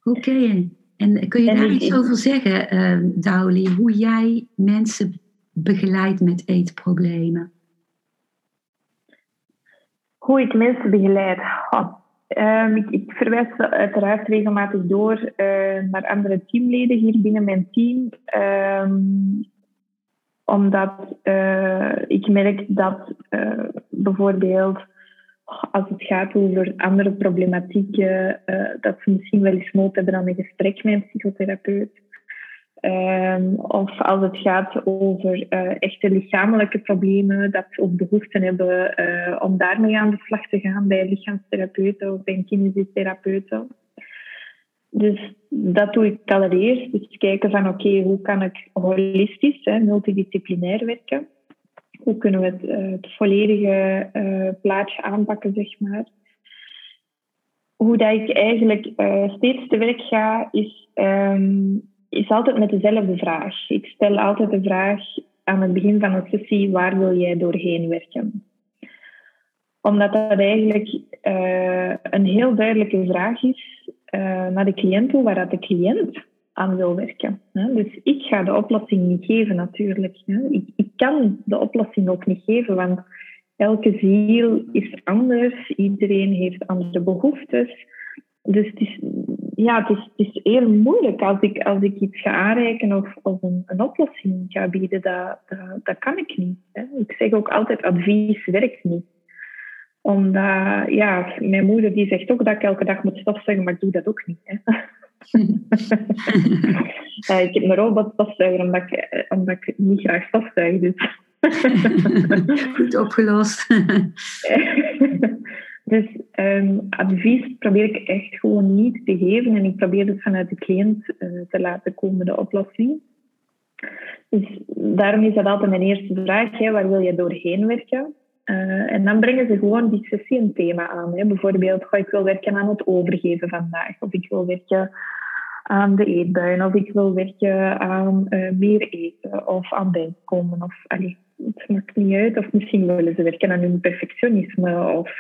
Oké, en kun je daar iets over zeggen, uh, hoe jij mensen begeleidt met eetproblemen? Hoe ik mensen begeleid? Ehm, ik, ik, verwijs uiteraard regelmatig door uh, naar andere teamleden hier binnen mijn team. Ehm, omdat uh, ik merk dat uh, bijvoorbeeld als het gaat over andere problematieken, uh, dat ze misschien wel eens nood hebben aan een gesprek met een psychotherapeut. Um, of als het gaat over uh, echte lichamelijke problemen, dat ze ook behoefte hebben uh, om daarmee aan de slag te gaan bij lichaamstherapeuten of bij kinesitherapeuten. Dus dat doe ik allereerst. Dus kijken van oké, hoe kan ik holistisch, hè, multidisciplinair werken hoe kunnen we het, uh, het volledige uh, plaatje aanpakken, zeg maar. Hoe dat ik eigenlijk uh, steeds te werk ga, is, um, is altijd met dezelfde vraag. Ik stel altijd de vraag aan het begin van een sessie, waar wil jij doorheen werken? Omdat dat eigenlijk een heel duidelijke vraag is naar de cliënt toe, waar dat de cliënt aan wil werken. Dus ik ga de oplossing niet geven natuurlijk. Ik, kan de oplossing ook niet geven, want elke ziel is anders, iedereen heeft andere behoeftes. Dus het is, ja, het is, het is heel moeilijk als ik, als ik iets ga aanreiken of, of een, een oplossing ga bieden. Dat, dat, kan ik niet. Ik zeg ook altijd, advies werkt niet. Omdat, ja, mijn moeder die zegt ook dat ik elke dag moet stofzuigen, maar ik doe dat ook niet. Hè. ik heb een robotstofzuiger omdat ik, eh, omdat ik niet graag stofzuig. Dus. Goed opgelost. dus um, advies probeer ik echt gewoon niet te geven en ik probeer het vanuit de cliënt uh, te laten komen, de oplossing. Dus daarom is dat altijd mijn eerste vraag. Hè, waar wil je doorheen werken? Uh, en dan brengen ze gewoon die sessie een thema aan. Hè. Bijvoorbeeld, goh, ik wil werken aan het overgeven vandaag. Of ik wil werken aan de eetbuien. Of ik wil werken aan uh, meer eten. Of aan bijkomen. Of, het maakt niet uit. Of misschien willen ze werken aan hun perfectionisme. Of,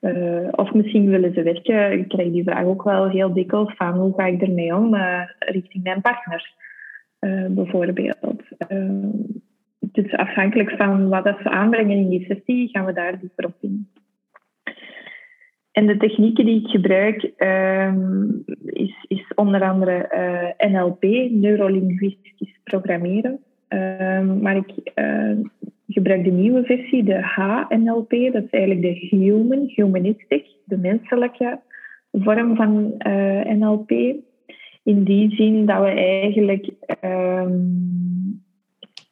uh, of misschien willen ze werken... Ik krijg die vraag ook wel heel dikwijls van... Hoe ga ik ermee om richting mijn partner? bijvoorbeeld dus afhankelijk van wat dat ze aanbrengen in die sessie, gaan we daar dieper op in. En de technieken die ik gebruik um, is, is onder andere uh, NLP, neurolinguistisch programmeren. Um, maar ik uh, gebruik de nieuwe versie, de HNLP. Dat is eigenlijk de human, humanistic, de menselijke vorm van uh, NLP. In die zin dat we eigenlijk um,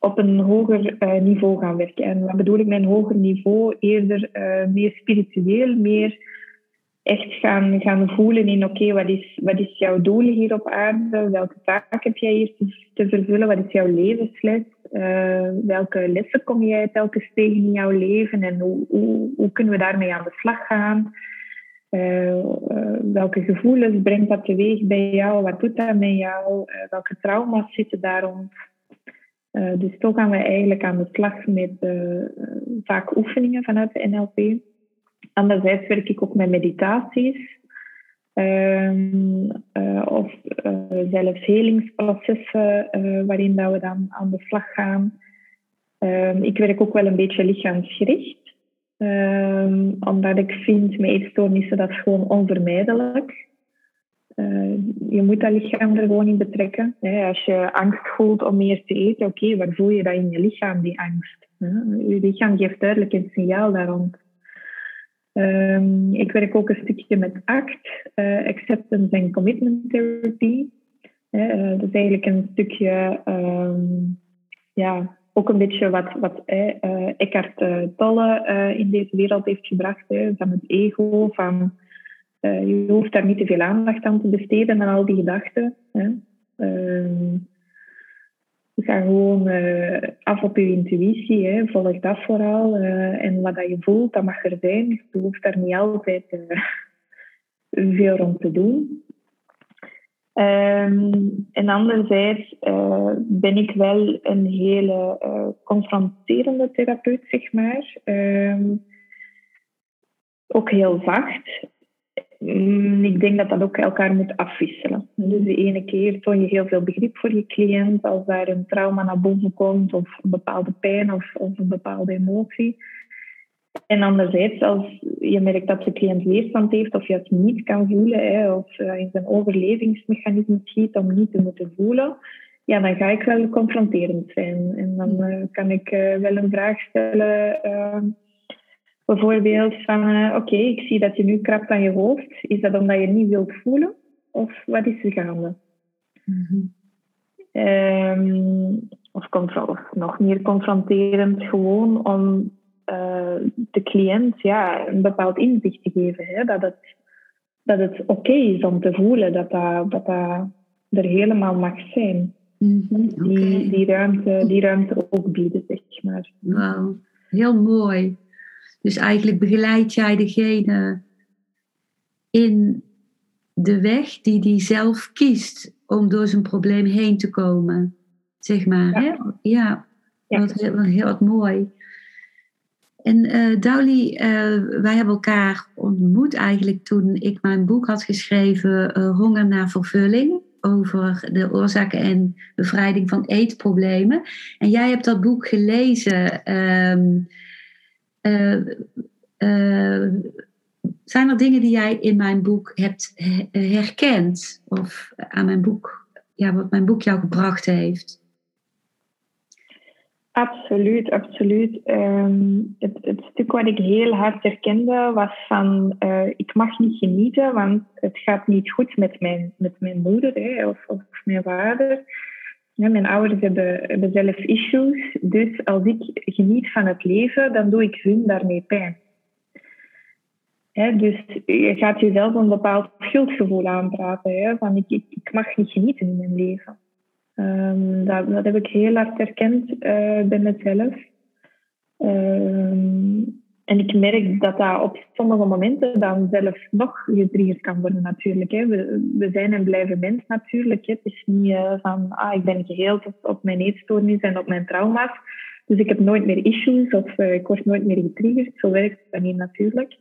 op een hoger uh, niveau gaan werken. En wat bedoel ik met een hoger niveau? Eerder uh, meer spiritueel, meer echt gaan, gaan voelen in oké, wat, is, wat is jouw doel hier op aarde? Welke taak heb jij hier te, vervullen? Wat is jouw levensles? Uh, welke lessen kom jij telkens tegen in jouw leven? En hoe, hoe, hoe kunnen we daarmee aan de slag gaan? welke gevoelens brengt dat teweeg bij jou? Wat doet dat met jou? welke trauma's zitten daar rond? Uh, dus toch gaan we eigenlijk aan de slag met uh, vaak oefeningen vanuit de NLP. Anderzijds werk ik ook met meditaties. Um, uh, of zelfs helingsprocessen waarin dat we dan aan de slag gaan. Um, ik werk ook wel een beetje lichaamsgericht. Um, omdat ik vind met eetstoornissen dat gewoon onvermijdelijk. Je moet dat lichaam er gewoon in betrekken. Hè. Als je angst voelt om meer te eten, oké, waar voel je dat in je lichaam, die angst? Hè? Je lichaam geeft duidelijk een signaal daar rond. Ehm, ik werk ook een stukje met ACT, uh, Acceptance and Commitment Therapy. Uh, dat is eigenlijk een stukje, um, ja, ook een beetje wat, wat Eckhart Tolle in deze wereld heeft gebracht. van het ego, van je hoeft daar niet te veel aandacht aan te besteden aan al die gedachten. Hè. Ehm, gaat gewoon uh, af op je intuïtie. Hè. Volg dat vooral. Uh, en wat dat je voelt, dat mag er zijn. Je hoeft daar niet altijd uh, veel rond te doen. Um, en anderzijds ben ik wel een hele confronterende therapeut, zeg maar. Um, ook heel zacht. Mm, ik denk dat dat ook elkaar moet afwisselen. Dus de ene keer toon je heel veel begrip voor je cliënt als daar een trauma naar boven komt of een bepaalde pijn of, of een bepaalde emotie. En anderzijds, als je merkt dat je cliënt weerstand heeft of je het niet kan voelen hè, of in zijn overlevingsmechanisme schiet om niet te moeten voelen, ja, dan ga ik wel confronterend zijn. En dan uh, kan ik uh, wel een vraag stellen. Uh, Bijvoorbeeld van, uh, oké, ik zie dat je nu krabt aan je hoofd. Is dat omdat je niet wilt voelen? Of wat is er gaande? Mm um, of, of nog meer confronterend, gewoon om uh, de cliënt ja, een bepaald inzicht te geven. Hè? Dat het, dat het oké is om te voelen, dat dat, dat dat er helemaal mag zijn. Mm -hmm. die, die, ruimte, die ruimte ook bieden, zeg maar. Wauw, heel mooi. Dus eigenlijk begeleid jij degene in de weg die die zelf kiest om door zijn probleem heen te komen. Zeg maar. Ja, hè? ja. ja. Wat, heel, heel wat mooi. En uh, uh, wij hebben elkaar ontmoet eigenlijk toen ik mijn boek had geschreven, uh, Honger naar vervulling, over de oorzaken en bevrijding van eetproblemen. En jij hebt dat boek gelezen. Um, uh, uh, zijn er dingen die jij in mijn boek hebt herkend? Of aan mijn boek, ja, wat mijn boek jou gebracht heeft? Absoluut, absoluut. Um, het, het, stuk wat ik heel hard herkende was van uh, ik mag niet genieten, want het gaat niet goed met mijn, met mijn moeder hè, of, of mijn vader. Mijn ouders hebben, zelf issues. Dus als ik geniet van het leven, dan doe ik hun daarmee pijn. dus je gaat jezelf een bepaald schuldgevoel aanpraten. Van ik, ik, mag niet genieten in mijn leven. Um, dat, dat heb ik heel hard herkend uh, bij mezelf. Um, en ik merk dat dat op sommige momenten dan zelf nog getriggerd kan worden natuurlijk. Hè. We, we zijn en blijven mens natuurlijk. Hè. Het is niet uh, van, ah, ik ben geheeld op, op mijn eetstoornis en op mijn trauma's. Dus ik heb nooit meer issues of uh, ik word nooit meer getriggerd. Zo werkt het dan niet natuurlijk.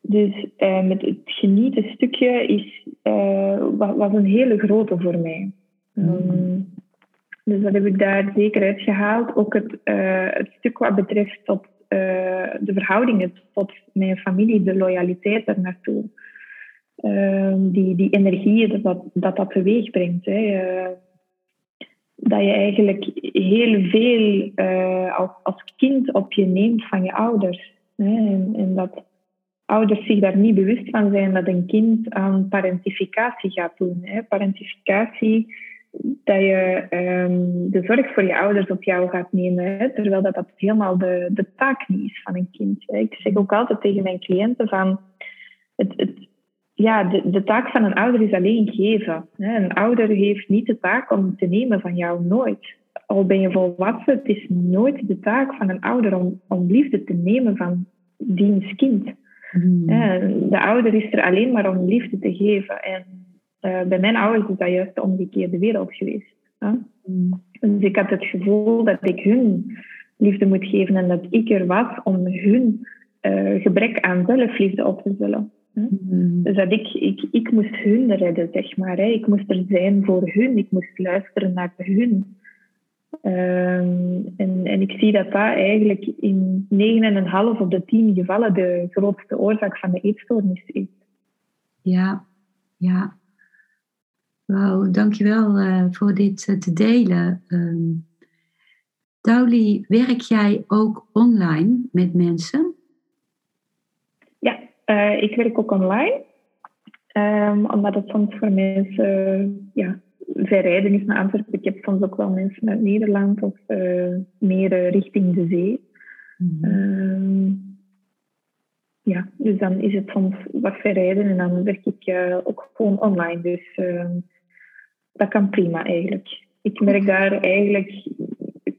Dus uh, met het genieten stukje is, was, was, een hele grote voor mij. Um, dus dat heb ik daar zeker uitgehaald. Ook het, het stuk wat betreft op uh, de verhoudingen tot mijn familie, de loyaliteit er naartoe. Uh, die, die energie dat dat, dat, teweeg brengt. Hè. Uh, dat je eigenlijk heel veel uh, als, als kind op je neemt van je ouders. Hè. En, en, dat ouders zich daar niet bewust van zijn dat een kind aan parentificatie gaat doen. Hè. Parentificatie dat je um, de zorg voor je ouders op jou gaat nemen, hè, terwijl dat, dat helemaal de, de taak niet is van een kind. Hè. Ik zeg ook altijd tegen mijn cliënten van, het, het, ja, de, de taak van een ouder is alleen geven. Hè. Een ouder heeft niet de taak om te nemen van jou, nooit. Al ben je volwassen, het is nooit de taak van een ouder om, om liefde te nemen van diens kind. Hmm. De ouder is er alleen maar om liefde te geven. En uh, bij mijn ouders is dat juist de omgekeerde wereld geweest. Hè? Mm. Dus ik had het gevoel dat ik hun liefde moet geven en dat ik er was om hun uh, gebrek aan zelfliefde op te vullen. Mm. Dus dat ik, ik, ik moest hun redden, zeg maar. Hè? Ik moest er zijn voor hun, ik moest luisteren naar hun. Um, en, en ik zie dat dat eigenlijk in 9,5 op de 10 gevallen de grootste oorzaak van de eetstoornis is. Ja, ja. Wauw, dankjewel uh, voor dit uh, te delen. Um, Dauli, werk jij ook online met mensen? Ja, uh, ik werk ook online. Um, omdat het soms voor mensen ja, ver rijden is naar Antwerpen. Ik heb soms ook wel mensen uit Nederland of meer richting de zee. Mm. Um, ja, dus dan is het soms wat verrijden en dan werk ik ook gewoon online. Dus dat kan prima eigenlijk. Ik merk daar eigenlijk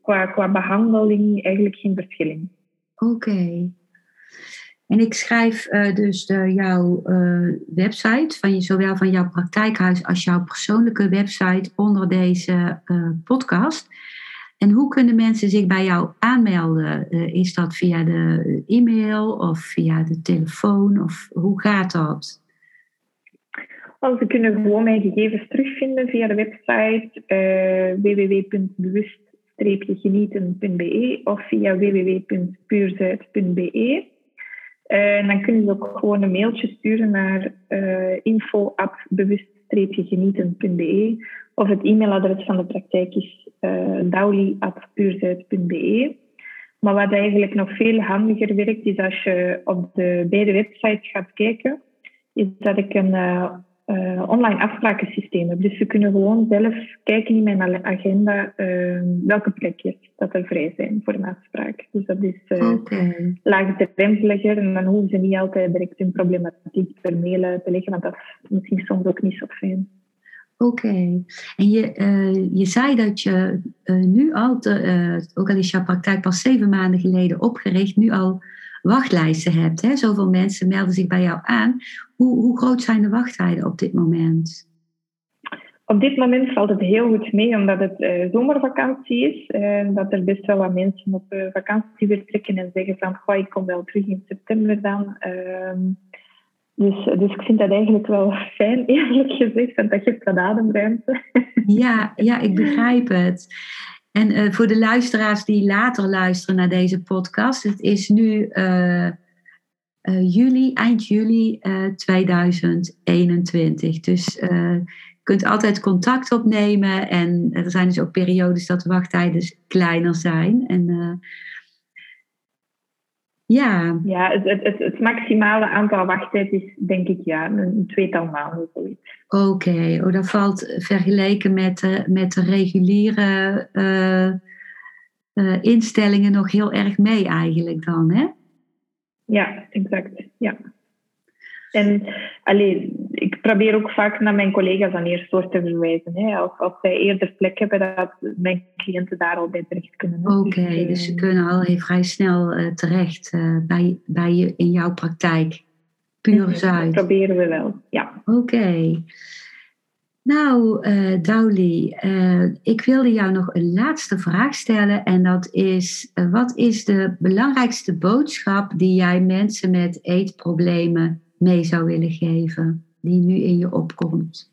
qua, qua behandeling eigenlijk geen verschil in. Oké. En ik schrijf uh, dus de, jouw website, van je, zowel van jouw praktijkhuis als jouw persoonlijke website onder deze podcast. En hoe kunnen mensen zich bij jou aanmelden? Is dat via de e-mail of via de telefoon? Of hoe gaat dat? Well, ze kunnen gewoon mijn gegevens terugvinden via de website uh, www.bewust-genieten.be of via www.puurzuid.be. Uh, en dan kunnen ze ook gewoon een mailtje sturen naar uh, info.bewust-genieten.be of het e-mailadres van de praktijk is uh, eh, dauli.puurzuid.be. Maar wat eigenlijk nog veel handiger werkt, is als je op de beide websites gaat kijken, is dat ik een uh, uh, online afsprakensysteem heb. Dus ze kunnen gewoon zelf kijken in mijn agenda uh, welke plekjes dat er vrij zijn voor een afspraak. Dus dat is uh, okay. laagdrempeliger en dan hoeven ze niet altijd direct hun problematiek per mail te leggen, want dat is misschien soms ook niet zo fijn. Oké. En je, uh, je zei dat je uh, nu al, te, ook al is jouw praktijk pas zeven maanden geleden opgericht, nu al wachtlijsten hebt. Hè? Zoveel mensen melden zich bij jou aan. Hoe, hoe groot zijn de wachttijden op dit moment? Op dit moment valt het heel goed mee, omdat het zomervakantie is. En dat er best wel wat mensen op vakantie weer trekken en zeggen van, goh, ik kom wel terug in september dan. Ehm, dus, dus ik vind dat eigenlijk wel fijn, eerlijk gezegd, want dat geeft wat ademruimte. Ja, ja, ik begrijp het. En uh, voor de luisteraars die later luisteren naar deze podcast, het is nu uh, uh, juli, eind juli 2021. Dus je kunt altijd contact opnemen en er zijn dus ook periodes dat de wachttijden kleiner zijn. En ja, ja het, het, het, maximale aantal wachttijd is denk ik ja, een tweetal maanden zoiets. Oké, oh, dat valt vergeleken met, de, met de reguliere uh, uh, instellingen nog heel erg mee eigenlijk dan, hè? Ja, exact. Ja. En alleen, ik probeer ook vaak naar mijn collega's aan eerst door te verwijzen. Hè. Als, als zij eerder plek hebben, dat mijn cliënten daar al bij terecht kunnen. Oké, dus, dus, ze kunnen al heel vrij snel uh, terecht uh, bij, bij je in jouw praktijk. Puur mm Zuid. Dat proberen we wel, ja. Oké. Nou, uh, Dauli, ik wilde jou nog een laatste vraag stellen. En dat is, wat is de belangrijkste boodschap die jij mensen met eetproblemen mee zou willen geven, die nu in je opkomt?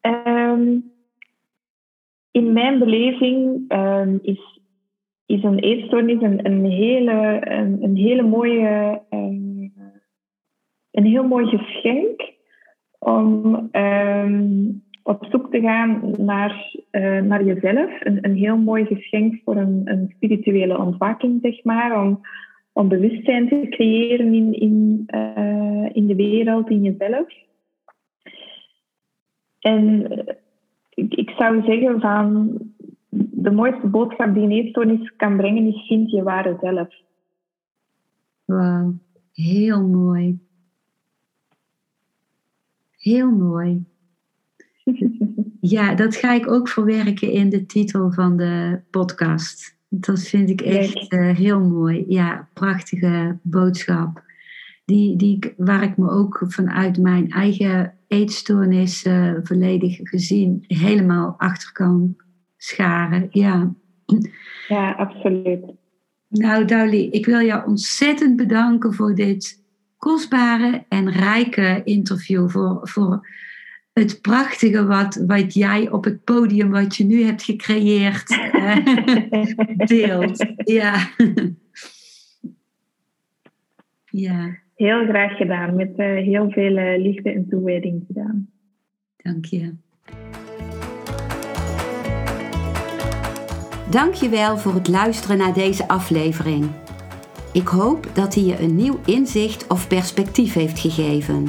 Um, in mijn beleving um, is, is een eetstoornis een, een, hele, een, een hele mooie, um, een heel mooi geschenk om op zoek te gaan naar, uh, naar jezelf. Een, een heel mooi geschenk voor een, een spirituele ontwaking, zeg maar. Om, om bewustzijn te creëren in, in, uh, in de wereld, in jezelf. En eh, ik, ik zou zeggen van de mooiste boodschap die een eetstoornis kan brengen is vind je ware zelf. Wauw, heel mooi. Heel mooi. Ja, dat ga ik ook verwerken in de titel van de podcast. Dat vind ik echt uh, heel mooi. Ja, prachtige boodschap. Die, die, waar ik me ook vanuit mijn eigen eetstoornis uh, volledig gezien helemaal achter kan scharen. Ja, ja absoluut. Nou, Dauli, ik wil jou ontzettend bedanken voor dit kostbare en rijke interview. Voor, voor het prachtige wat, wat jij op het podium, wat je nu hebt gecreëerd, deelt. Ja. ja. Heel graag gedaan, met uh, heel veel uh, liefde en toewijding gedaan. Dank je. Dank je wel voor het luisteren naar deze aflevering. Ik hoop dat hij je een nieuw inzicht of perspectief heeft gegeven.